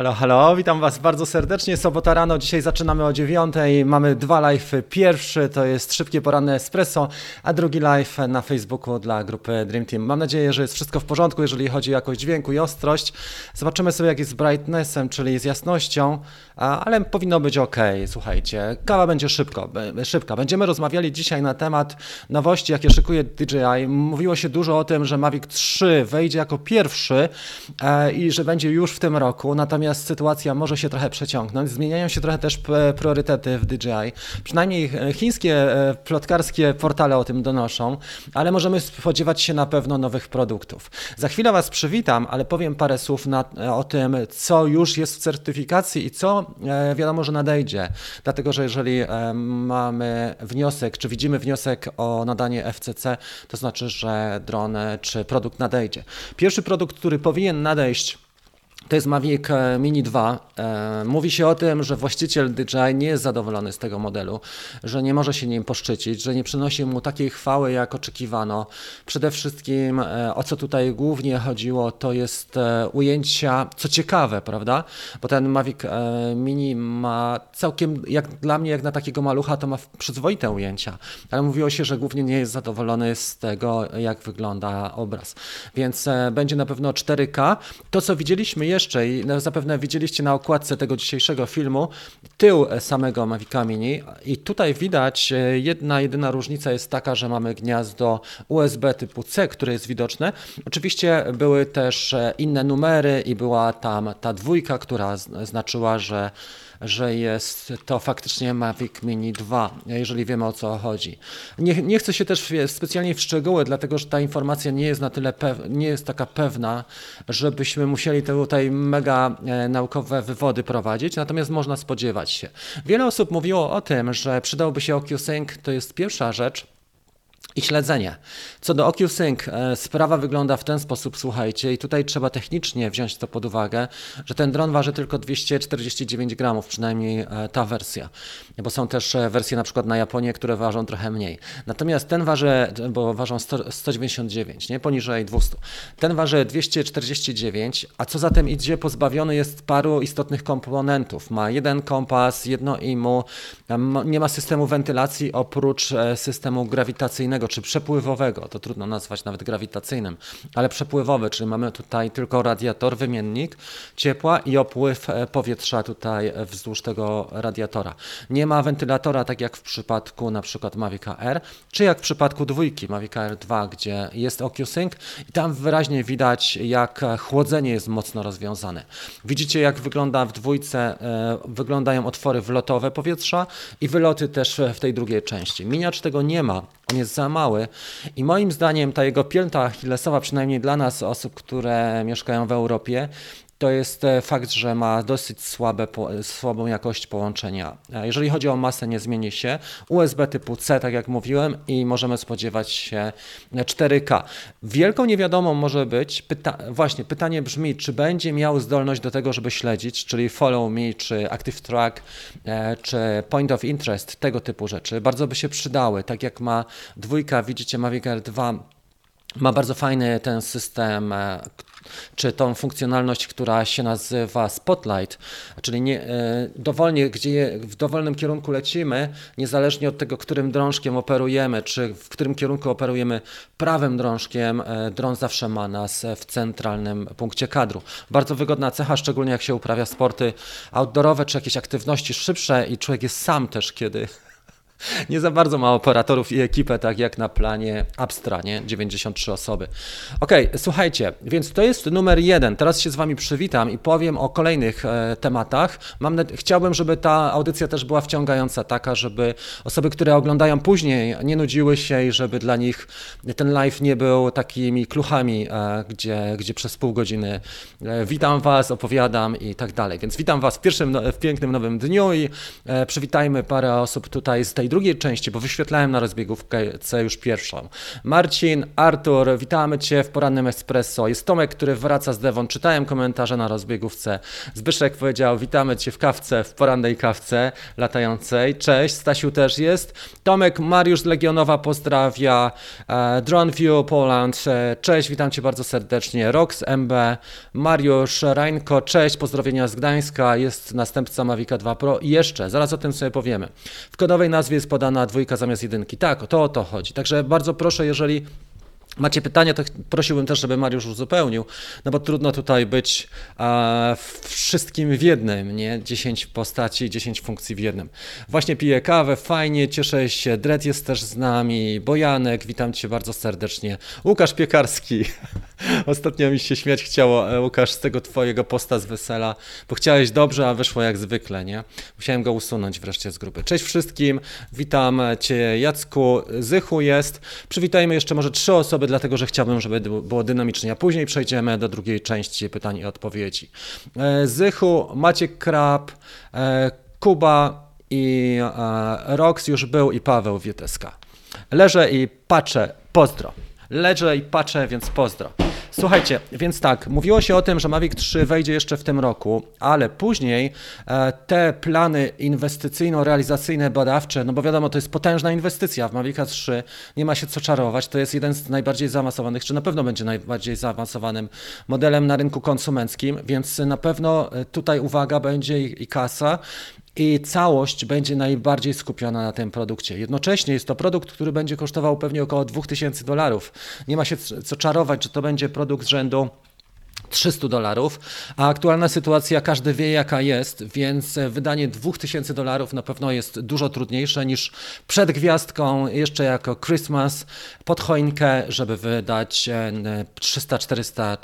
Halo, halo, witam Was bardzo serdecznie. Sobota rano, dzisiaj zaczynamy o dziewiątej. Mamy dwa live. Pierwszy to jest szybkie poranne espresso, a drugi live na Facebooku dla grupy Dream Team. Mam nadzieję, że jest wszystko w porządku, jeżeli chodzi o jakość dźwięku i ostrość. Zobaczymy sobie, jak jest z brightnessem, czyli z jasnością, ale powinno być ok. Słuchajcie, kawa będzie szybko, szybka. Będziemy rozmawiali dzisiaj na temat nowości, jakie szykuje DJI. Mówiło się dużo o tym, że Mavic 3 wejdzie jako pierwszy e, i że będzie już w tym roku. Natomiast natomiast sytuacja może się trochę przeciągnąć. Zmieniają się trochę też priorytety w DJI. Przynajmniej e, chińskie e, plotkarskie portale o tym donoszą, ale możemy spodziewać się na pewno nowych produktów. Za chwilę Was przywitam, ale powiem parę słów na, e, o tym, co już jest w certyfikacji i co wiadomo, że nadejdzie. Dlatego, że jeżeli mamy wniosek, czy widzimy wniosek o nadanie FCC, to znaczy, że dron czy produkt nadejdzie. Pierwszy produkt, który powinien nadejść, to jest Mavic e, Mini 2. E, mówi się o tym, że właściciel DJI nie jest zadowolony z tego modelu, że nie może się nim poszczycić, że nie przynosi mu takiej chwały, jak oczekiwano. Przede wszystkim, e, o co tutaj głównie chodziło, to jest ujęcia, co ciekawe, prawda? Bo ten Mavic Mini ma całkiem, jak dla mnie, jak na takiego malucha, to ma przyzwoite ujęcia, ale mówiło się, że głównie nie jest zadowolony z tego, jak wygląda obraz. Więc będzie na pewno 4K. To, co widzieliśmy jeszcze i zapewne widzieliście na okładce tego dzisiejszego filmu tył samego Mavica Mini i tutaj widać e, jedna jedyna różnica jest taka, że mamy gniazdo USB typu C, które jest widoczne. Oczywiście były też e, inne numery i była tam ta dwójka, która znaczyła, że że jest to faktycznie Mavic Mini 2, jeżeli wiemy o co chodzi. Nie, nie chcę się też specjalnie w szczegóły, dlatego że ta informacja nie jest na tyle nie jest taka pewna, żebyśmy musieli tutaj mega e, naukowe wywody prowadzić, natomiast można spodziewać się. Wiele osób mówiło o tym, że przydałby się OcuSync, to jest pierwsza rzecz, i śledzenie. Co do OcuSync, e, sprawa wygląda w ten sposób, słuchajcie, i tutaj trzeba technicznie wziąć to pod uwagę, że ten dron waży tylko 249 gramów, przynajmniej e, ta wersja, bo są też e, wersje na przykład na Japonię, które ważą trochę mniej. Natomiast ten waży, bo ważą 100, 199, nie poniżej 200. Ten waży 249, a co zatem idzie, pozbawiony jest paru istotnych komponentów. Ma jeden kompas, jedno IMU, nie ma systemu wentylacji oprócz systemu grawitacyjnego, czy przepływowego, to trudno nazwać nawet grawitacyjnym, ale przepływowy, czyli mamy tutaj tylko radiator, wymiennik ciepła i opływ e, powietrza tutaj wzdłuż tego radiatora. Nie ma wentylatora, tak jak w przypadku na przykład Mavic Air, czy jak w przypadku dwójki Mavic Air 2, gdzie jest OcuSync i tam wyraźnie widać, jak chłodzenie jest mocno rozwiązane. Widzicie, jak wygląda w dwójce, e, wyglądają otwory wlotowe powietrza i wyloty też w tej drugiej części. Miniacz tego nie ma, on jest za mały. I moim zdaniem ta jego pięta achillesowa, przynajmniej dla nas, osób, które mieszkają w Europie, to jest e, fakt, że ma dosyć słabe, słabą jakość połączenia. E, jeżeli chodzi o masę, nie zmieni się. USB typu C, tak jak mówiłem, i możemy spodziewać się 4K. Wielką niewiadomą może być, pyta właśnie pytanie brzmi, czy będzie miał zdolność do tego, żeby śledzić, czyli follow me, czy active track, e, czy point of interest, tego typu rzeczy. Bardzo by się przydały, tak jak ma dwójka, widzicie Mavic Air 2 ma bardzo fajny ten system, czy tą funkcjonalność, która się nazywa Spotlight, czyli nie, e, dowolnie, gdzie w dowolnym kierunku lecimy, niezależnie od tego, którym drążkiem operujemy, czy w którym kierunku operujemy prawym drążkiem, e, dron zawsze ma nas w centralnym punkcie kadru. Bardzo wygodna cecha, szczególnie jak się uprawia sporty outdoorowe, czy jakieś aktywności szybsze i człowiek jest sam też, kiedy nie za bardzo ma operatorów i ekipę, tak jak na planie Abstra, nie? 93 osoby. Ok, słuchajcie, więc to jest numer jeden. Teraz się z Wami przywitam i powiem o kolejnych e, tematach. Mam, chciałbym, żeby ta audycja też była wciągająca, taka, żeby osoby, które oglądają później, nie nudziły się i żeby dla nich ten live nie był takimi kluchami, e, gdzie, gdzie przez pół godziny e, witam Was, opowiadam i tak dalej. Więc witam Was w pierwszym, w pięknym nowym dniu i e, przywitajmy parę osób tutaj z tej drugiej części, bo wyświetlałem na rozbiegówce już pierwszą. Marcin, Artur, witamy Cię w porannym espresso. Jest Tomek, który wraca z Devon. Czytałem komentarze na rozbiegówce. Zbyszek powiedział, witamy Cię w kawce, w porannej kawce latającej. Cześć, Stasiu też jest. Tomek, Mariusz Legionowa pozdrawia. E, Droneview Poland, e, cześć, witam Cię bardzo serdecznie. Rox MB, Mariusz, Rańko, cześć, pozdrowienia z Gdańska. Jest następca Mavica 2 Pro. I jeszcze, zaraz o tym sobie powiemy. W kodowej nazwie jest podana dwójka zamiast jedynki. Tak, to o to chodzi. Także bardzo proszę, jeżeli Macie pytania, to prosiłbym też, żeby Mariusz uzupełnił, no bo trudno tutaj być a, wszystkim w jednym, nie? 10 postaci, 10 funkcji w jednym. Właśnie piję kawę, fajnie, cieszę się, Dred jest też z nami, Bojanek, witam Cię bardzo serdecznie, Łukasz Piekarski, ostatnio mi się śmiać chciało, e, Łukasz, z tego Twojego posta z wesela, bo chciałeś dobrze, a wyszło jak zwykle, nie? Musiałem go usunąć wreszcie z grupy. Cześć wszystkim, witam Cię Jacku, Zychu jest, przywitajmy jeszcze może trzy osoby, dlatego że chciałbym, żeby było dynamicznie. A później przejdziemy do drugiej części pytań i odpowiedzi. E, Zychu, Maciek Krab, e, Kuba i e, Rox już był i Paweł Wieteska. Leżę i patrzę, pozdro. Leżę i patrzę, więc pozdro. Słuchajcie, więc tak, mówiło się o tym, że Mavic 3 wejdzie jeszcze w tym roku, ale później e, te plany inwestycyjno-realizacyjne, badawcze, no bo wiadomo, to jest potężna inwestycja w Mavic 3, nie ma się co czarować, to jest jeden z najbardziej zaawansowanych, czy na pewno będzie najbardziej zaawansowanym modelem na rynku konsumenckim, więc na pewno e, tutaj uwaga będzie i, i kasa i całość będzie najbardziej skupiona na tym produkcie. Jednocześnie jest to produkt, który będzie kosztował pewnie około 2000 dolarów. Nie ma się co czarować, czy to będzie produkt z rzędu 300 dolarów, a aktualna sytuacja każdy wie jaka jest, więc wydanie 2000 dolarów na pewno jest dużo trudniejsze niż przed gwiazdką, jeszcze jako Christmas, pod choinkę, żeby wydać 300-400 e,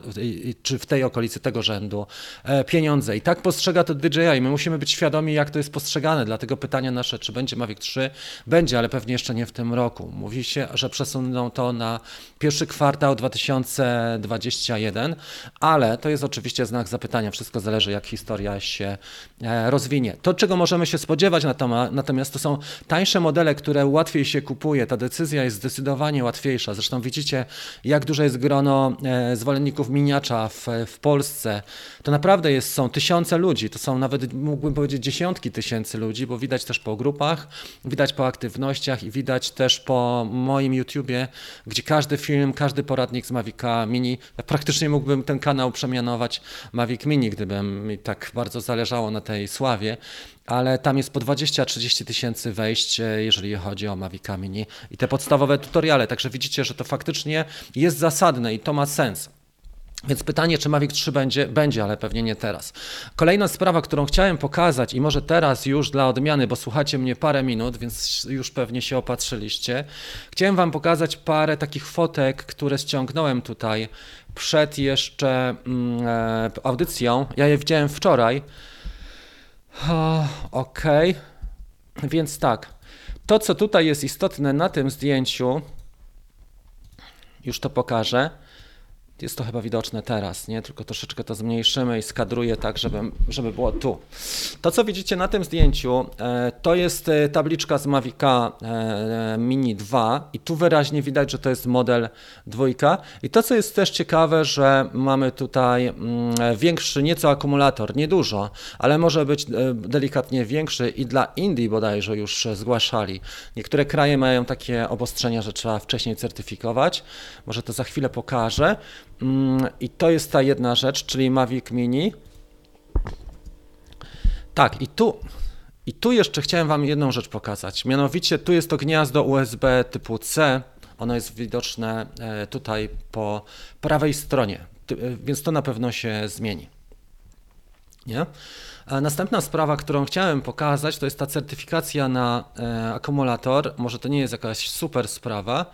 czy w tej okolicy tego rzędu e, pieniądze. I tak postrzega to DJI. My musimy być świadomi jak to jest postrzegane, dlatego pytanie nasze, czy będzie Mavic 3? Będzie, ale pewnie jeszcze nie w tym roku. Mówi się, że przesuną to na pierwszy kwartał 2021, a ale to jest oczywiście znak zapytania. Wszystko zależy, jak historia się e, rozwinie. To, czego możemy się spodziewać natomiast, to są tańsze modele, które łatwiej się kupuje. Ta decyzja jest zdecydowanie łatwiejsza. Zresztą widzicie, jak duże jest grono e, zwolenników miniacza w, w Polsce. To naprawdę jest, są tysiące ludzi, to są nawet, mógłbym powiedzieć, dziesiątki tysięcy ludzi, bo widać też po grupach, widać po aktywnościach i widać też po moim YouTubie, gdzie każdy film, każdy poradnik z Mavica Mini, praktycznie mógłbym ten kanał kanał przemianować Mavic Mini, gdyby mi tak bardzo zależało na tej sławie, ale tam jest po 20-30 tysięcy wejść, e, jeżeli chodzi o Mavic Mini i te podstawowe tutoriale, także widzicie, że to faktycznie jest zasadne i to ma sens. Więc pytanie, czy Mavic 3 będzie? Będzie, ale pewnie nie teraz. Kolejna sprawa, którą chciałem pokazać i może teraz już dla odmiany, bo słuchacie mnie parę minut, więc już pewnie się opatrzyliście. Chciałem Wam pokazać parę takich fotek, które ściągnąłem tutaj przed jeszcze mm, e, audycją. Ja je widziałem wczoraj. Okej, okay. więc tak. To, co tutaj jest istotne na tym zdjęciu, już to pokażę jest to chyba widoczne teraz, nie? Tylko troszeczkę to zmniejszymy i skadruję tak, żeby, żeby było tu. To, co widzicie na tym zdjęciu, e, to jest e, tabliczka z Mavica e, Mini 2 i tu wyraźnie widać, że to jest model dwójka. I to, co jest też ciekawe, że mamy tutaj mm, większy nieco akumulator, niedużo, ale może być delikatnie większy i dla Indii bodajże już zgłaszali. Niektóre kraje mają takie obostrzenia, że trzeba wcześniej certyfikować. Może to za chwilę pokażę. Mm, I to jest ta jedna rzecz, czyli Mavic Mini. Tak, i tu, i tu jeszcze chciałem Wam jedną rzecz pokazać. Mianowicie tu jest to gniazdo USB typu C. Ono jest widoczne e, tutaj po prawej stronie, e, więc to na pewno się zmieni. Nie? Następna sprawa, którą chciałem pokazać, to jest ta certyfikacja na e, akumulator. Może to nie jest jakaś super sprawa,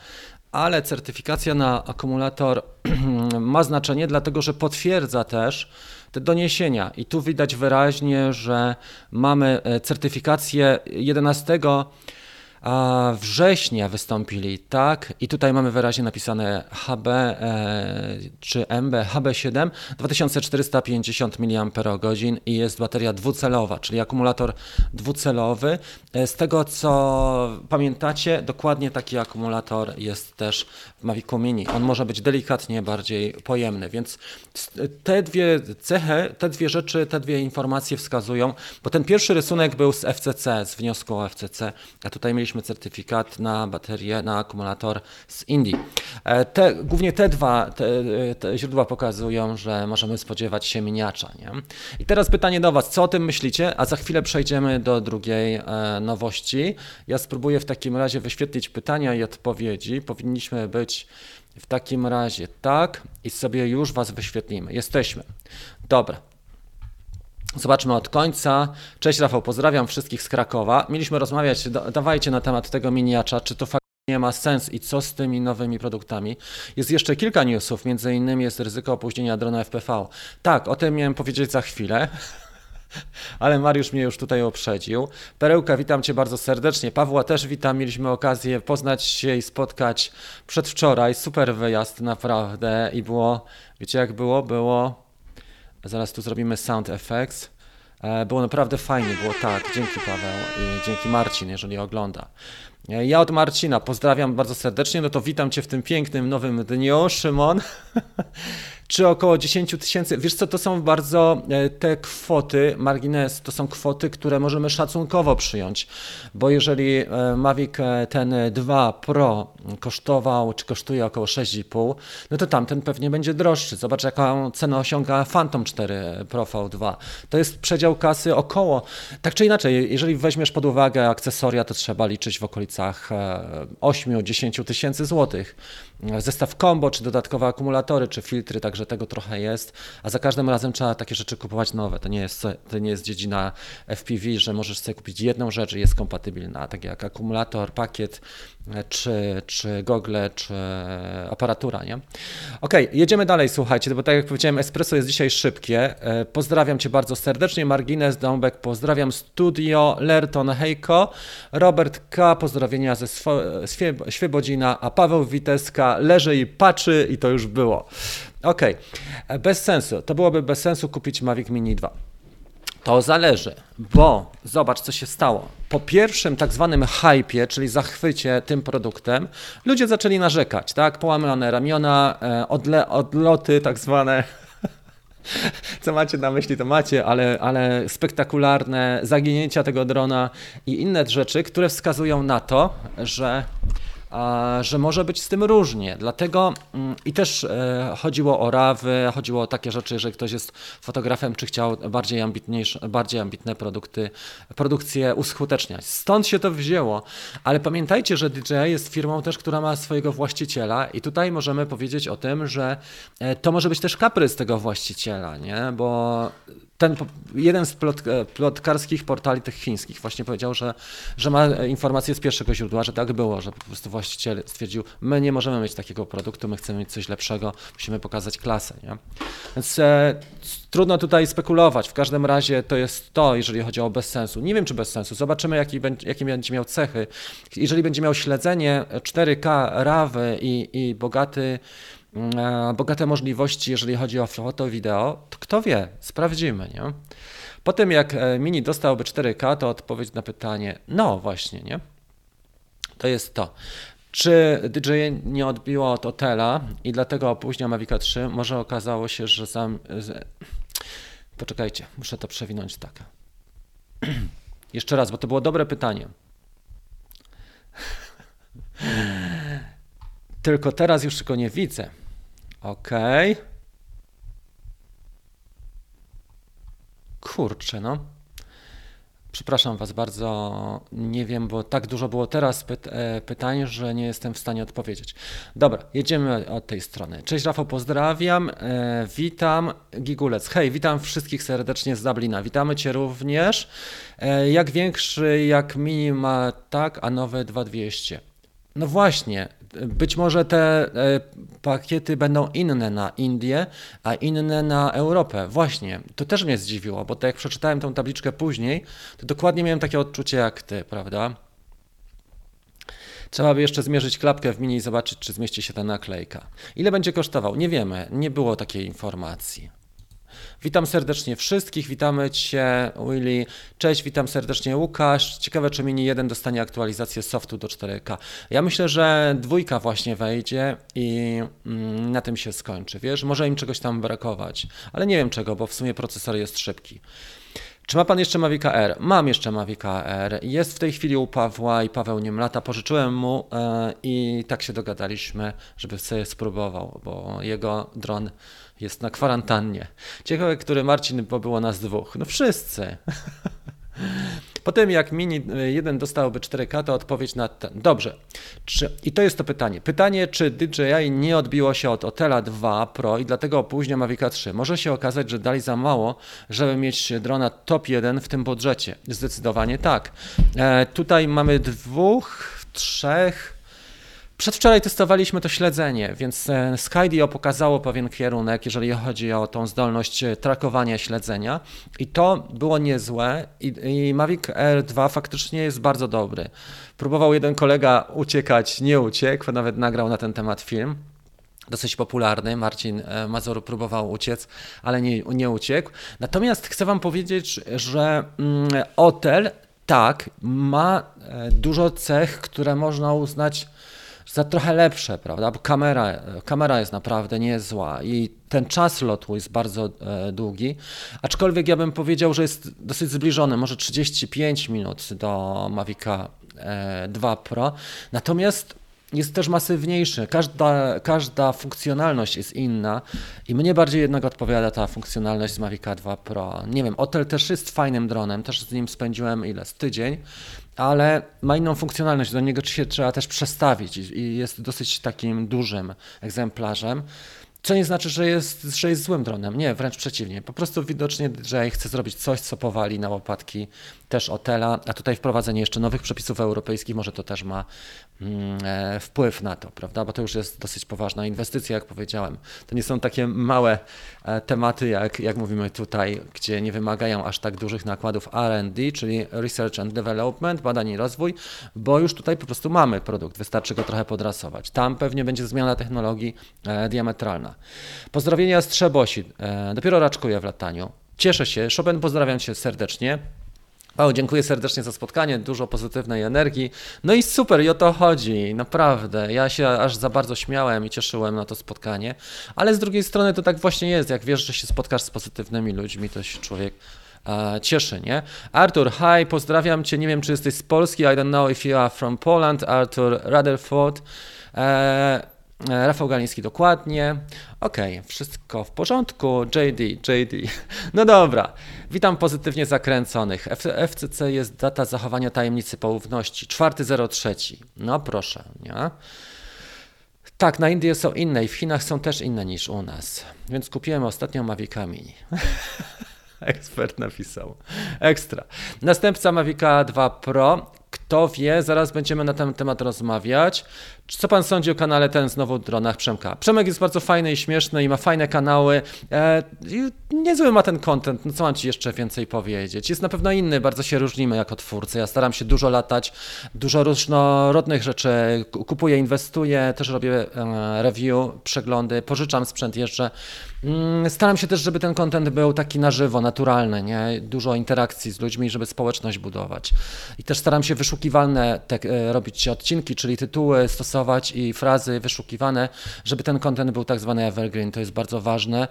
ale certyfikacja na akumulator ma znaczenie, dlatego że potwierdza też te doniesienia. I tu widać wyraźnie, że mamy e, certyfikację 11 a września wystąpili, tak, i tutaj mamy wyraźnie napisane HB e, czy MB, HB7, 2450 mAh i jest bateria dwucelowa, czyli akumulator dwucelowy. E, z tego co pamiętacie, dokładnie taki akumulator jest też w Mavicu Mini. On może być delikatnie bardziej pojemny, więc te dwie cechy, te dwie rzeczy, te dwie informacje wskazują, bo ten pierwszy rysunek był z FCC, z wniosku o FCC, a tutaj mieliśmy certyfikat na baterię, na akumulator z Indii. E, te, głównie te dwa te, te źródła pokazują, że możemy spodziewać się miniacza. Nie? I teraz pytanie do Was, co o tym myślicie? A za chwilę przejdziemy do drugiej e, nowości. Ja spróbuję w takim razie wyświetlić pytania i odpowiedzi. Powinniśmy być w takim razie tak i sobie już Was wyświetlimy. Jesteśmy. Dobra. Zobaczmy od końca. Cześć Rafał, pozdrawiam wszystkich z Krakowa. Mieliśmy rozmawiać, dawajcie na temat tego miniacza, czy to faktycznie ma sens i co z tymi nowymi produktami. Jest jeszcze kilka newsów, między innymi jest ryzyko opóźnienia drona FPV. Tak, o tym miałem powiedzieć za chwilę. Ale Mariusz mnie już tutaj uprzedził. Perełka, witam Cię bardzo serdecznie. Pawła też witam. Mieliśmy okazję poznać się i spotkać przedwczoraj. Super wyjazd, naprawdę. I było, wiecie jak było? Było Zaraz tu zrobimy sound effects. E, było naprawdę fajnie, było tak. Dzięki Paweł i dzięki Marcin, jeżeli ogląda. E, ja od Marcina pozdrawiam bardzo serdecznie. No to witam Cię w tym pięknym nowym dniu, Szymon. czy około 10 tysięcy. Wiesz co, to są bardzo e, te kwoty, margines, to są kwoty, które możemy szacunkowo przyjąć, bo jeżeli e, Mavic e, ten 2 Pro kosztował, czy kosztuje około 6,5, no to tamten pewnie będzie droższy. Zobacz, jaką cenę osiąga Phantom 4 Pro V2. To jest przedział kasy około, tak czy inaczej, jeżeli weźmiesz pod uwagę akcesoria, to trzeba liczyć w okolicach 8-10 tysięcy złotych. Zestaw combo, czy dodatkowe akumulatory, czy filtry, także że tego trochę jest, a za każdym razem trzeba takie rzeczy kupować nowe. To nie jest, to nie jest dziedzina FPV, że możesz sobie kupić jedną rzecz i jest kompatybilna, tak jak akumulator, pakiet, czy, czy gogle, czy aparatura, nie? Ok, jedziemy dalej, słuchajcie, bo tak jak powiedziałem, espresso jest dzisiaj szybkie. E, pozdrawiam Cię bardzo serdecznie, Margines Dąbek, pozdrawiam Studio, Lerton Hejko, Robert K, pozdrowienia ze Świebodzina, a Paweł Witeska leży i patrzy i to już było. Ok, e, bez sensu, to byłoby bez sensu kupić Mavic Mini 2. To zależy, bo zobacz, co się stało. Po pierwszym tak zwanym hypie, czyli zachwycie tym produktem, ludzie zaczęli narzekać, tak? Połamane ramiona, e, odle, odloty tak zwane. Co macie na myśli, to macie, ale, ale spektakularne zaginięcia tego drona i inne rzeczy, które wskazują na to, że że może być z tym różnie. Dlatego mm, i też e, chodziło o rawy, chodziło o takie rzeczy, że ktoś jest fotografem, czy chciał bardziej, ambitniejsze, bardziej ambitne produkty, produkcje uskuteczniać. Stąd się to wzięło. Ale pamiętajcie, że DJI jest firmą też, która ma swojego właściciela i tutaj możemy powiedzieć o tym, że e, to może być też kaprys tego właściciela, nie? bo ten jeden z e, plotkarskich portali tych chińskich właśnie powiedział, że, że ma informacje z pierwszego źródła, że tak było, że po prostu właściciel stwierdził, my nie możemy mieć takiego produktu, my chcemy mieć coś lepszego, musimy pokazać klasę. Nie? Więc e, trudno tutaj spekulować. W każdym razie to jest to, jeżeli chodzi o bez sensu. Nie wiem, czy bez sensu. Zobaczymy, jaki będzie, jakie będzie miał cechy. Jeżeli będzie miał śledzenie 4K, RAWy i, i bogaty bogate możliwości, jeżeli chodzi o foto, wideo, to kto wie, sprawdzimy, nie? Po tym jak e, Mini dostałby 4K, to odpowiedź na pytanie, no właśnie, nie? To jest to. Czy DJ nie odbiło od Otela i dlatego opóźnia Mavica 3? Może okazało się, że sam... Poczekajcie, muszę to przewinąć tak. Jeszcze raz, bo to było dobre pytanie. Tylko teraz już go nie widzę. OK. Kurczę, no. Przepraszam Was bardzo, nie wiem, bo tak dużo było teraz e, pytań, że nie jestem w stanie odpowiedzieć. Dobra, jedziemy od tej strony. Cześć Rafał, pozdrawiam, e, witam Gigulec. Hej, witam wszystkich serdecznie z Dublina. Witamy Cię również. E, jak większy, jak mini ma tak, a nowe 2200. No właśnie, być może te e, pakiety będą inne na Indię, a inne na Europę. Właśnie, to też mnie zdziwiło, bo tak jak przeczytałem tą tabliczkę później, to dokładnie miałem takie odczucie jak ty, prawda? Trzeba by jeszcze zmierzyć klapkę w mini i zobaczyć, czy zmieści się ta naklejka. Ile będzie kosztował? Nie wiemy, nie było takiej informacji. Witam serdecznie wszystkich, witamy Cię Willy, cześć, witam serdecznie Łukasz. Ciekawe, czy Mini 1 dostanie aktualizację softu do 4K. Ja myślę, że dwójka właśnie wejdzie i mm, na tym się skończy, wiesz, może im czegoś tam brakować, ale nie wiem czego, bo w sumie procesor jest szybki. Czy ma pan jeszcze Mavica R? Mam jeszcze Mavica R. Jest w tej chwili u Pawła i Paweł nim lata. Pożyczyłem mu e, i tak się dogadaliśmy, żeby sobie spróbował, bo jego dron jest na kwarantannie. Ciekawe, który Marcin, bo było nas dwóch. No wszyscy. Potem jak Mini 1 dostałby 4K, to odpowiedź na ten. Dobrze. Czy, I to jest to pytanie. Pytanie, czy DJI nie odbiło się od Otela 2 Pro i dlatego opóźnia Mavica 3? Może się okazać, że dali za mało, żeby mieć drona top 1 w tym budżecie. Zdecydowanie tak. E, tutaj mamy dwóch, trzech, Przedwczoraj testowaliśmy to śledzenie, więc e, Skydio pokazało pewien kierunek, jeżeli chodzi o tą zdolność e, trakowania śledzenia i to było niezłe i, i Mavic Air 2 faktycznie jest bardzo dobry. Próbował jeden kolega uciekać, nie uciekł, nawet nagrał na ten temat film dosyć popularny. Marcin e, Mazur próbował uciec, ale nie, nie uciekł. Natomiast chcę Wam powiedzieć, że mm, Otel tak ma dużo cech, które można uznać za trochę lepsze, prawda? Bo kamera, kamera jest naprawdę niezła i ten czas lotu jest bardzo e, długi, aczkolwiek ja bym powiedział, że jest dosyć zbliżony, może 35 minut do Mavica e, 2 Pro. Natomiast jest też masywniejszy. Każda, każda funkcjonalność jest inna i mnie bardziej jednak odpowiada ta funkcjonalność z Mavica 2 Pro. Nie wiem, Otel też jest fajnym dronem, też z nim spędziłem ile? Z tydzień, ale ma inną funkcjonalność. Do niego się trzeba też przestawić i jest dosyć takim dużym egzemplarzem. Co nie znaczy, że jest, że jest złym dronem. Nie, wręcz przeciwnie. Po prostu widocznie DJI chce zrobić coś, co powali na łopatki też Otela, a tutaj wprowadzenie jeszcze nowych przepisów europejskich może to też ma mm, e, wpływ na to, prawda? Bo to już jest dosyć poważna inwestycja, jak powiedziałem. To nie są takie małe e, tematy, jak, jak mówimy tutaj, gdzie nie wymagają aż tak dużych nakładów R&D, czyli Research and Development, badań i rozwój, bo już tutaj po prostu mamy produkt, wystarczy go trochę podrasować. Tam pewnie będzie zmiana technologii e, diametralna. Pozdrowienia z Trzebosi. E, dopiero raczkuję w lataniu. Cieszę się. Chopin, pozdrawiam Cię serdecznie. O, dziękuję serdecznie za spotkanie, dużo pozytywnej energii. No i super, i o to chodzi, naprawdę. Ja się aż za bardzo śmiałem i cieszyłem na to spotkanie, ale z drugiej strony to tak właśnie jest. Jak wiesz, że się spotkasz z pozytywnymi ludźmi, to się człowiek e, cieszy, nie? Artur, hi, pozdrawiam Cię. Nie wiem, czy jesteś z Polski. I don't know if you are from Poland. Artur Rutherford. E, Rafał Galiński dokładnie. Ok, wszystko w porządku. JD, JD. No dobra, witam pozytywnie zakręconych. FCC jest data zachowania tajemnicy poufności. 4.03. No proszę, nie? Tak, na Indie są inne i w Chinach są też inne niż u nas. Więc kupiłem ostatnio Mavica Mini. Ekspert napisał. Ekstra. Następca Mavica 2 Pro. Kto wie, zaraz będziemy na ten temat rozmawiać. Co pan sądzi o kanale ten znowu dronach Przemka? Przemek jest bardzo fajny i śmieszny i ma fajne kanały. E, niezły ma ten content, no co mam ci jeszcze więcej powiedzieć? Jest na pewno inny, bardzo się różnimy jako twórcy. Ja staram się dużo latać, dużo różnorodnych rzeczy kupuję, inwestuję, też robię e, review, przeglądy, pożyczam sprzęt jeszcze. Mm, staram się też, żeby ten content był taki na żywo, naturalny, nie? dużo interakcji z ludźmi, żeby społeczność budować. I też staram się wyszukiwalne te, e, robić odcinki, czyli tytuły stosować i frazy wyszukiwane, żeby ten content był tak zwany evergreen. To jest bardzo ważne.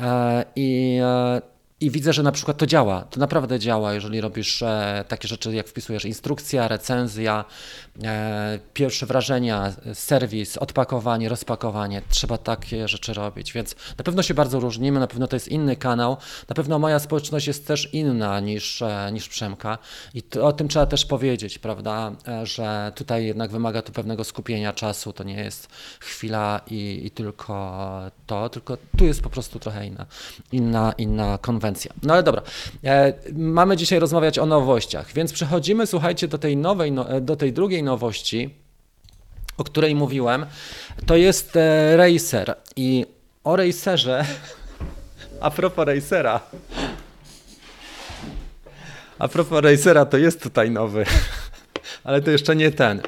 E, I e, i widzę, że na przykład to działa. To naprawdę działa, jeżeli robisz e, takie rzeczy, jak wpisujesz instrukcja, recenzja, e, pierwsze wrażenia, serwis, odpakowanie, rozpakowanie. Trzeba takie rzeczy robić, więc na pewno się bardzo różnimy, na pewno to jest inny kanał, na pewno moja społeczność jest też inna niż, e, niż Przemka. I to, o tym trzeba też powiedzieć, prawda, e, że tutaj jednak wymaga tu pewnego skupienia czasu, to nie jest chwila i, i tylko to, tylko tu jest po prostu trochę inna, inna, inna konwencja no ale dobra, e, mamy dzisiaj rozmawiać o nowościach, więc przechodzimy, słuchajcie, do tej nowej, no, e, do tej drugiej nowości, o której mówiłem. To jest e, Racer i o Racerze, a propos Racera, a propos Racera, to jest tutaj nowy, ale to jeszcze nie ten.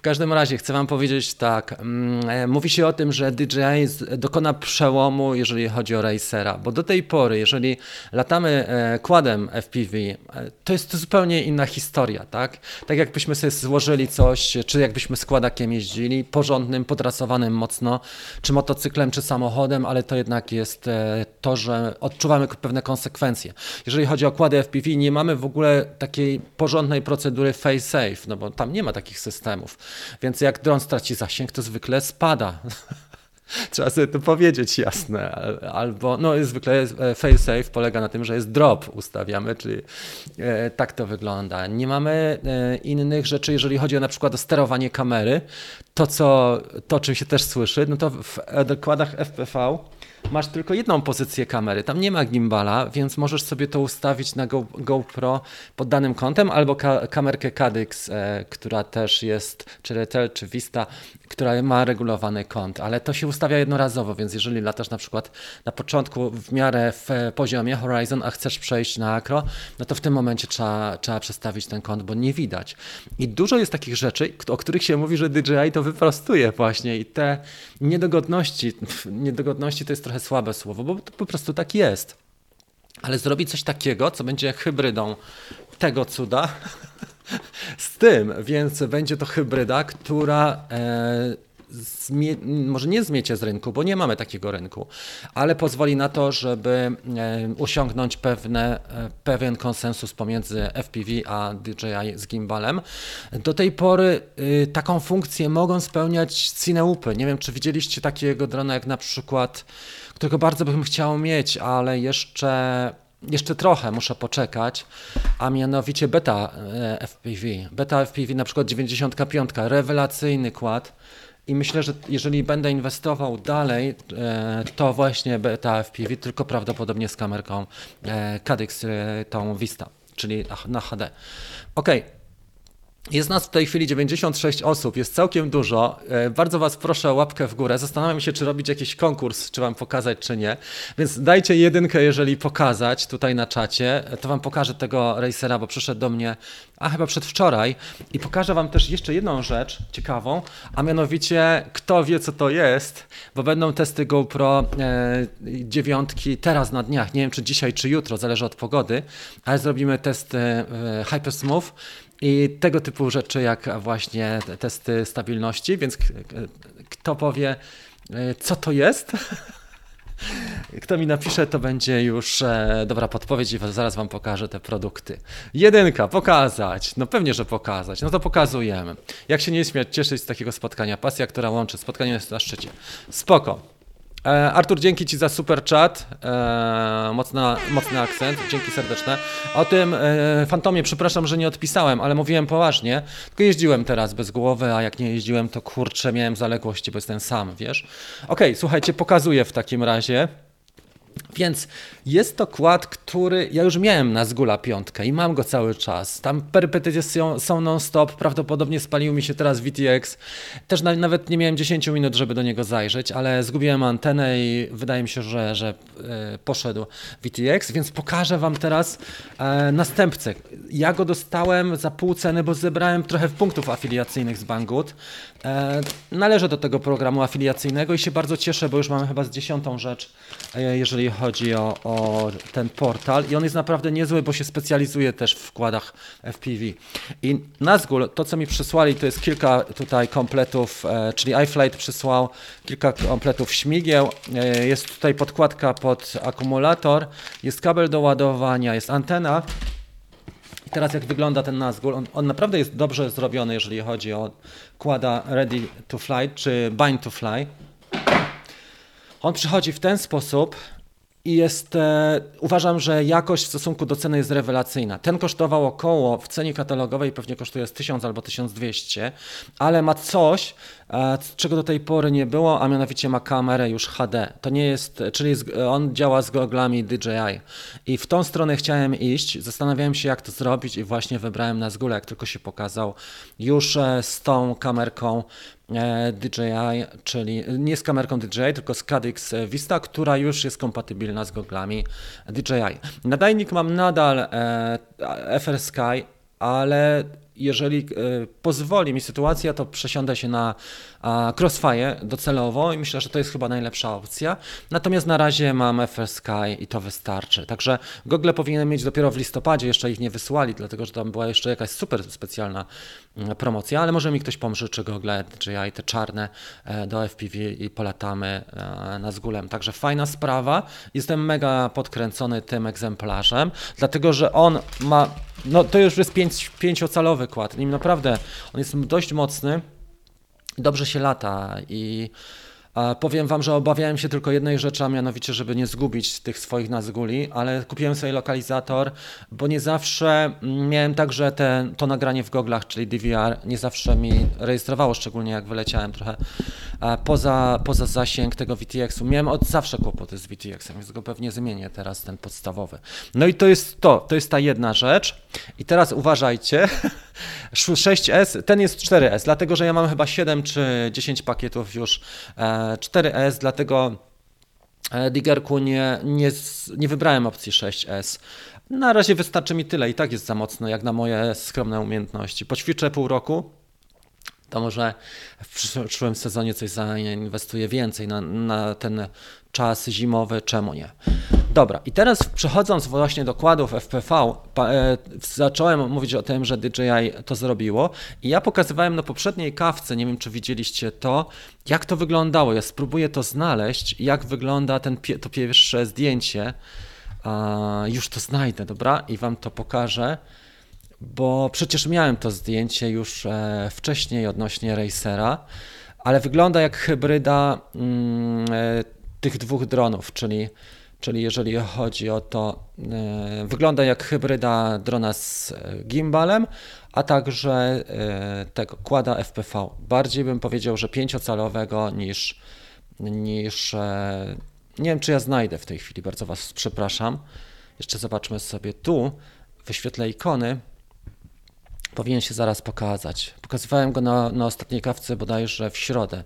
W każdym razie chcę Wam powiedzieć tak. mm, e, Mówi się o tym, że DJI dokona przełomu, jeżeli chodzi o racera, bo do tej pory, jeżeli latamy e, quadem FPV, e, to jest to zupełnie inna historia, tak? Tak jakbyśmy sobie złożyli coś, czy jakbyśmy składakiem jeździli, porządnym, podrasowanym mocno, czy motocyklem, czy samochodem, ale to jednak jest to, że odczuwamy pewne konsekwencje. Jeżeli chodzi o kłady FPV, nie mamy w ogóle takiej porządnej procedury face safe, no bo tam nie ma takich systemów. Więc jak dron straci zasięg, to zwykle spada. Trzeba sobie to powiedzieć jasne. Al- Albo, no zwykle e, fail safe polega na tym, że jest drop ustawiamy, czyli e, tak to wygląda. Nie mamy e, innych rzeczy, jeżeli chodzi o na przykład o sterowanie kamery. To, co, to czym się też słyszy, no to w dokładach FPV masz tylko jedną pozycję kamery, tam nie ma gimbala, więc możesz sobie to ustawić na Go, GoPro pod danym kątem, albo ka kamerkę Cadix, e, która też jest, czy Retel, czy Vista, która ma regulowany kąt, ale to się ustawia jednorazowo, więc jeżeli latasz na przykład na początku w miarę w e, poziomie Horizon, a chcesz przejść na akro, no to w tym momencie trzeba, trzeba przestawić ten kąt, bo nie widać. I dużo jest takich rzeczy, o których się mówi, że DJI to wyprostuje właśnie i te niedogodności, niedogodności to jest trochę słabe słowo, bo to po prostu tak jest. Ale zrobić coś takiego, co będzie hybrydą tego cuda z tym, więc będzie to hybryda, która e, zmie, może nie zmiecie z rynku, bo nie mamy takiego rynku, ale pozwoli na to, żeby e, osiągnąć pewne, e, pewien konsensus pomiędzy FPV a DJI z gimbalem. Do tej pory y, taką funkcję mogą spełniać cineupy. Nie wiem, czy widzieliście takiego drona jak na przykład, którego bardzo bym chciał mieć, ale jeszcze jeszcze trochę muszę poczekać, a mianowicie beta e, FPV. Beta FPV na przykład 95, rewelacyjny kład. I myślę, że jeżeli będę inwestował dalej, e, to właśnie beta FPV, tylko prawdopodobnie z kamerką e, Cadix, e, tą Vista, czyli na- HD. Okej, jest nas w tej chwili 96 osób, jest całkiem dużo. E, Bardzo Was proszę o łapkę w górę. Zastanawiam się, czy robić jakiś konkurs, czy Wam pokazać, czy nie. Więc dajcie jedynkę, jeżeli pokazać tutaj na czacie. E, To Wam pokażę tego racera, bo przyszedł do mnie, a chyba przedwczoraj. I pokażę Wam też jeszcze jedną rzecz ciekawą, a mianowicie kto wie, co to jest, bo będą testy GoPro e, dziewiątki teraz na dniach. Nie wiem, czy dzisiaj, czy jutro, zależy od pogody, ale zrobimy testy e, Hypersmooth. I tego typu rzeczy, jak właśnie te testy stabilności, więc kto powie, e, co to jest? Kto mi napisze, to będzie już e, dobra podpowiedź i zaraz Wam pokażę te produkty. Jedynka, pokazać. No pewnie, że pokazać. No to pokazujemy. Jak się nie śmiać, cieszyć z takiego spotkania. Pasja, która łączy. Spotkanie jest na szczycie. Spoko. E, Artur, dzięki Ci za super chat. E, mocna, mocny akcent. Dzięki serdeczne. O tym e, fantomie, przepraszam, że nie odpisałem, ale mówiłem poważnie. Tylko jeździłem teraz bez głowy, a jak nie jeździłem, to kurczę, miałem zaległości, bo jestem sam, wiesz. Okej, słuchajcie, pokazuję w takim razie. Więc jest to kład, który ja już miałem na Zgula piątkę i mam go cały czas. Tam perypetycje są, non-stop, prawdopodobnie spalił mi się teraz VTX. Też na, nawet nie miałem 10 minut, żeby do niego zajrzeć, ale zgubiłem antenę i wydaje mi się, że, że e, poszedł VTX, więc pokażę Wam teraz e, następcę. Ja go dostałem za pół ceny, bo zebrałem trochę punktów afiliacyjnych z Banggood. E, należę do tego programu afiliacyjnego i się bardzo cieszę, bo już mamy chyba z dziesiątą rzecz, e, jeżeli chodzi o, o ten portal. I on jest naprawdę niezły, bo się specjalizuje też w wkładach FPV. I Nazgul, to co mi przysłali, to jest kilka tutaj kompletów, e, czyli iFlight przysłał kilka kompletów śmigieł. E, jest tutaj podkładka pod akumulator, jest kabel do ładowania, jest antena. Teraz jak wygląda ten Nazgul, on, on naprawdę jest dobrze zrobiony, jeżeli chodzi o kłada Ready to Fly czy Bind to Fly. On przychodzi w ten sposób i jest, e, uważam, że jakość w stosunku do ceny jest rewelacyjna. Ten kosztował około, w cenie katalogowej pewnie kosztuje z 1000 albo 1200, ale ma coś, czego do tej pory nie było, a mianowicie ma kamerę już HD. To nie jest, czyli z, on działa z goglami DJI. I w tą stronę chciałem iść, zastanawiałem się jak to zrobić i właśnie wybrałem na zgóle, jak tylko się pokazał, już e, z tą kamerką e, DJI, czyli nie z kamerką DJI, tylko z Cadix Vista, która już jest kompatybilna z goglami DJI. Nadajnik mam nadal e, FR Sky, ale jeżeli e, pozwoli mi sytuacja, to przesiądę się na Crossfire docelowo i myślę, że to jest chyba najlepsza opcja. Natomiast na razie mam FSK i to wystarczy. Także Google powinien mieć dopiero w listopadzie, jeszcze ich nie wysłali, dlatego że tam była jeszcze jakaś super specjalna mm, promocja, ale może mi ktoś pożyczy Google DJI, te czarne e, do FPV i polatamy e, na zgulem. Także fajna sprawa. Jestem mega podkręcony tym egzemplarzem, dlatego że on ma no to już jest pięć, pięciocalowy kład. Nim naprawdę on jest dość mocny, dobrze się lata i Powiem Wam, że obawiałem się tylko jednej rzeczy, a mianowicie, żeby nie zgubić tych swoich nazguli, ale kupiłem sobie lokalizator, bo nie zawsze miałem także te, to nagranie w goglach, czyli DVR, nie zawsze mi rejestrowało, szczególnie jak wyleciałem trochę poza, poza zasięg tego VTX-u. Miałem od zawsze kłopoty z VTX-em, więc go pewnie zmienię teraz ten podstawowy. No i to jest to, to jest ta jedna rzecz. I teraz uważajcie, 6S, ten jest 4S, dlatego że ja mam chyba 7 czy 10 pakietów już 4S, e, dlatego e, Diggerku nie, nie, nie wybrałem opcji 6S. Na razie wystarczy mi tyle i tak jest za mocno, jak na moje skromne umiejętności. Poćwiczę pół roku, to może w przyszłym sezonie coś zainwestuję więcej na, na ten czas zimowy, czemu nie? Dobra, i teraz przechodząc właśnie do kładów FPV, e, zacząłem mówić o tym, że DJI to zrobiło i ja pokazywałem na poprzedniej kawce, nie wiem czy widzieliście to, jak to wyglądało. Ja spróbuję to znaleźć, jak wygląda ten, to pierwsze zdjęcie. Już to znajdę, dobra? I wam to pokażę, bo przecież miałem to zdjęcie już e, wcześniej odnośnie Racera, ale wygląda jak hybryda mm, e, tych dwóch dronów, czyli czyli jeżeli chodzi o to, e, wygląda jak hybryda drona z e, gimbalem, a także e, tego kłada FPV. Bardziej bym powiedział, że pięciocalowego niż, niż nie wiem czy ja znajdę w tej chwili, bardzo Was przepraszam. Jeszcze zobaczmy sobie tu, wyświetlę ikony. Powinien się zaraz pokazać. Pokazywałem go na, na ostatniej kawce bodajże w środę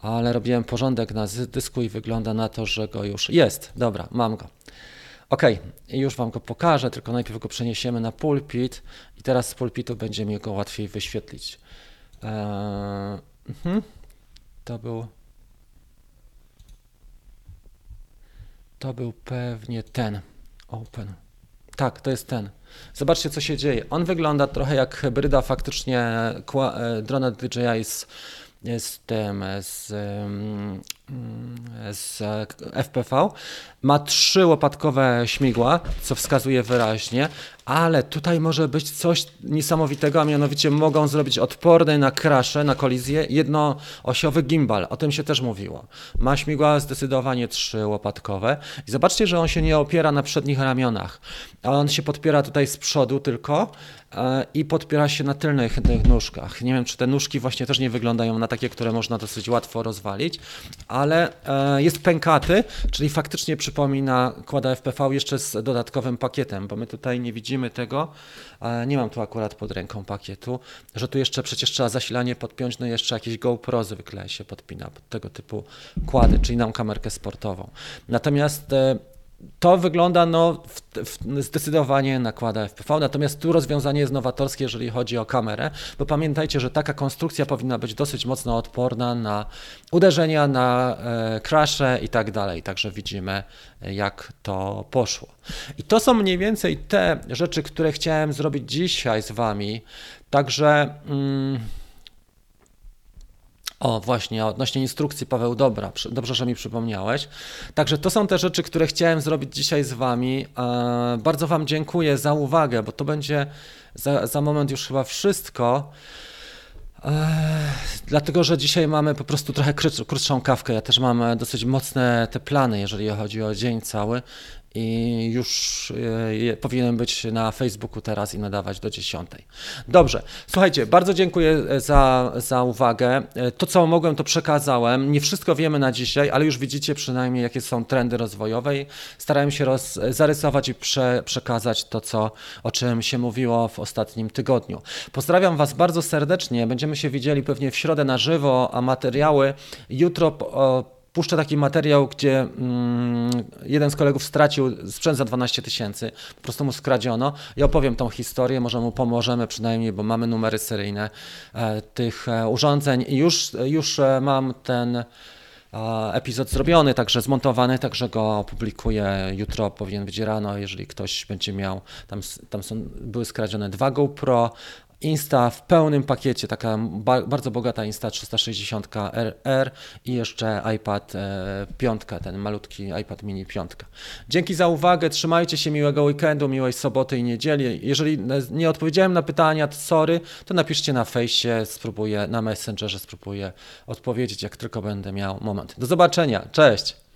ale robiłem porządek na dysku i wygląda na to, że go już jest. Dobra, mam go. Ok, już Wam go pokażę, tylko najpierw go przeniesiemy na pulpit i teraz z pulpitu będzie mi go łatwiej wyświetlić. Eee, uh To był. To był pewnie ten. Open. Tak, to jest ten. Zobaczcie, co się dzieje. On wygląda trochę jak hybryda faktycznie e, drona DJI z tym, z, z FPV. Ma trzy łopatkowe śmigła, co wskazuje wyraźnie, ale tutaj może być coś niesamowitego, a mianowicie mogą zrobić odporny na krasze, na kolizję jednoosiowy gimbal. O tym się też mówiło. Ma śmigła zdecydowanie trzy łopatkowe i zobaczcie, że on się nie opiera na przednich ramionach, a on się podpiera tutaj z przodu tylko e, i podpiera się na tylnych nóżkach. Nie wiem, czy te nóżki właśnie też nie wyglądają na takie, które można dosyć łatwo rozwalić, ale e, jest pękaty, czyli faktycznie przypomina kłada FPV jeszcze z dodatkowym pakietem, bo my tutaj nie widzimy tego, nie mam tu akurat pod ręką pakietu, że tu jeszcze przecież trzeba zasilanie podpiąć, no jeszcze jakieś GoPro zwykle się podpina pod tego typu kłady, czyli nam kamerkę sportową. Natomiast e, to wygląda no, w, w, zdecydowanie nakłada FPV, natomiast tu rozwiązanie jest nowatorskie, jeżeli chodzi o kamerę, bo pamiętajcie, że taka konstrukcja powinna być dosyć mocno odporna na uderzenia, na e, i tak dalej, także widzimy jak to poszło. I to są mniej więcej te rzeczy, które chciałem zrobić dzisiaj z Wami, także... Mm, o, właśnie, odnośnie instrukcji, Paweł, dobra, dobrze, że mi przypomniałeś. Także to są te rzeczy, które chciałem zrobić dzisiaj z Wami. E, bardzo Wam dziękuję za uwagę, bo to będzie za, za moment już chyba wszystko. E, dlatego, że dzisiaj mamy po prostu trochę krótszą kawkę. Ja też mam dosyć mocne te plany, jeżeli chodzi o dzień cały, i już e, powinienem być na Facebooku teraz i nadawać do 10. Dobrze, słuchajcie, bardzo dziękuję e, za, za uwagę. E, to, co mogłem, to przekazałem. Nie wszystko wiemy na dzisiaj, ale już widzicie przynajmniej, jakie są trendy rozwojowe. Starałem się roz, zarysować i prze, przekazać to, co, o czym się mówiło w ostatnim tygodniu. Pozdrawiam Was bardzo serdecznie. Będziemy się widzieli pewnie w środę na żywo, a materiały jutro. O, puszczę taki materiał, gdzie mm, jeden z kolegów stracił sprzęt za 12 tysięcy, po prostu mu skradziono. I opowiem tą historię, może mu pomożemy przynajmniej, bo mamy numery seryjne e, tych e, urządzeń. I już, już e, mam ten epizod zrobiony, także zmontowany, także go opublikuję. Jutro, powinien być rano, jeżeli ktoś będzie miał, tam, tam są, były skradzione dwa GoPro, Insta w pełnym pakiecie, taka ba bardzo bogata Insta 360 RR i jeszcze iPad e, piątka, ten malutki iPad mini piątka. Dzięki za uwagę, trzymajcie się, miłego weekendu, miłej soboty i niedzieli. Jeżeli nie odpowiedziałem na pytania, to sorry, to napiszcie na fejsie, spróbuję, na Messengerze spróbuję odpowiedzieć, jak tylko będę miał moment. Do zobaczenia, cześć!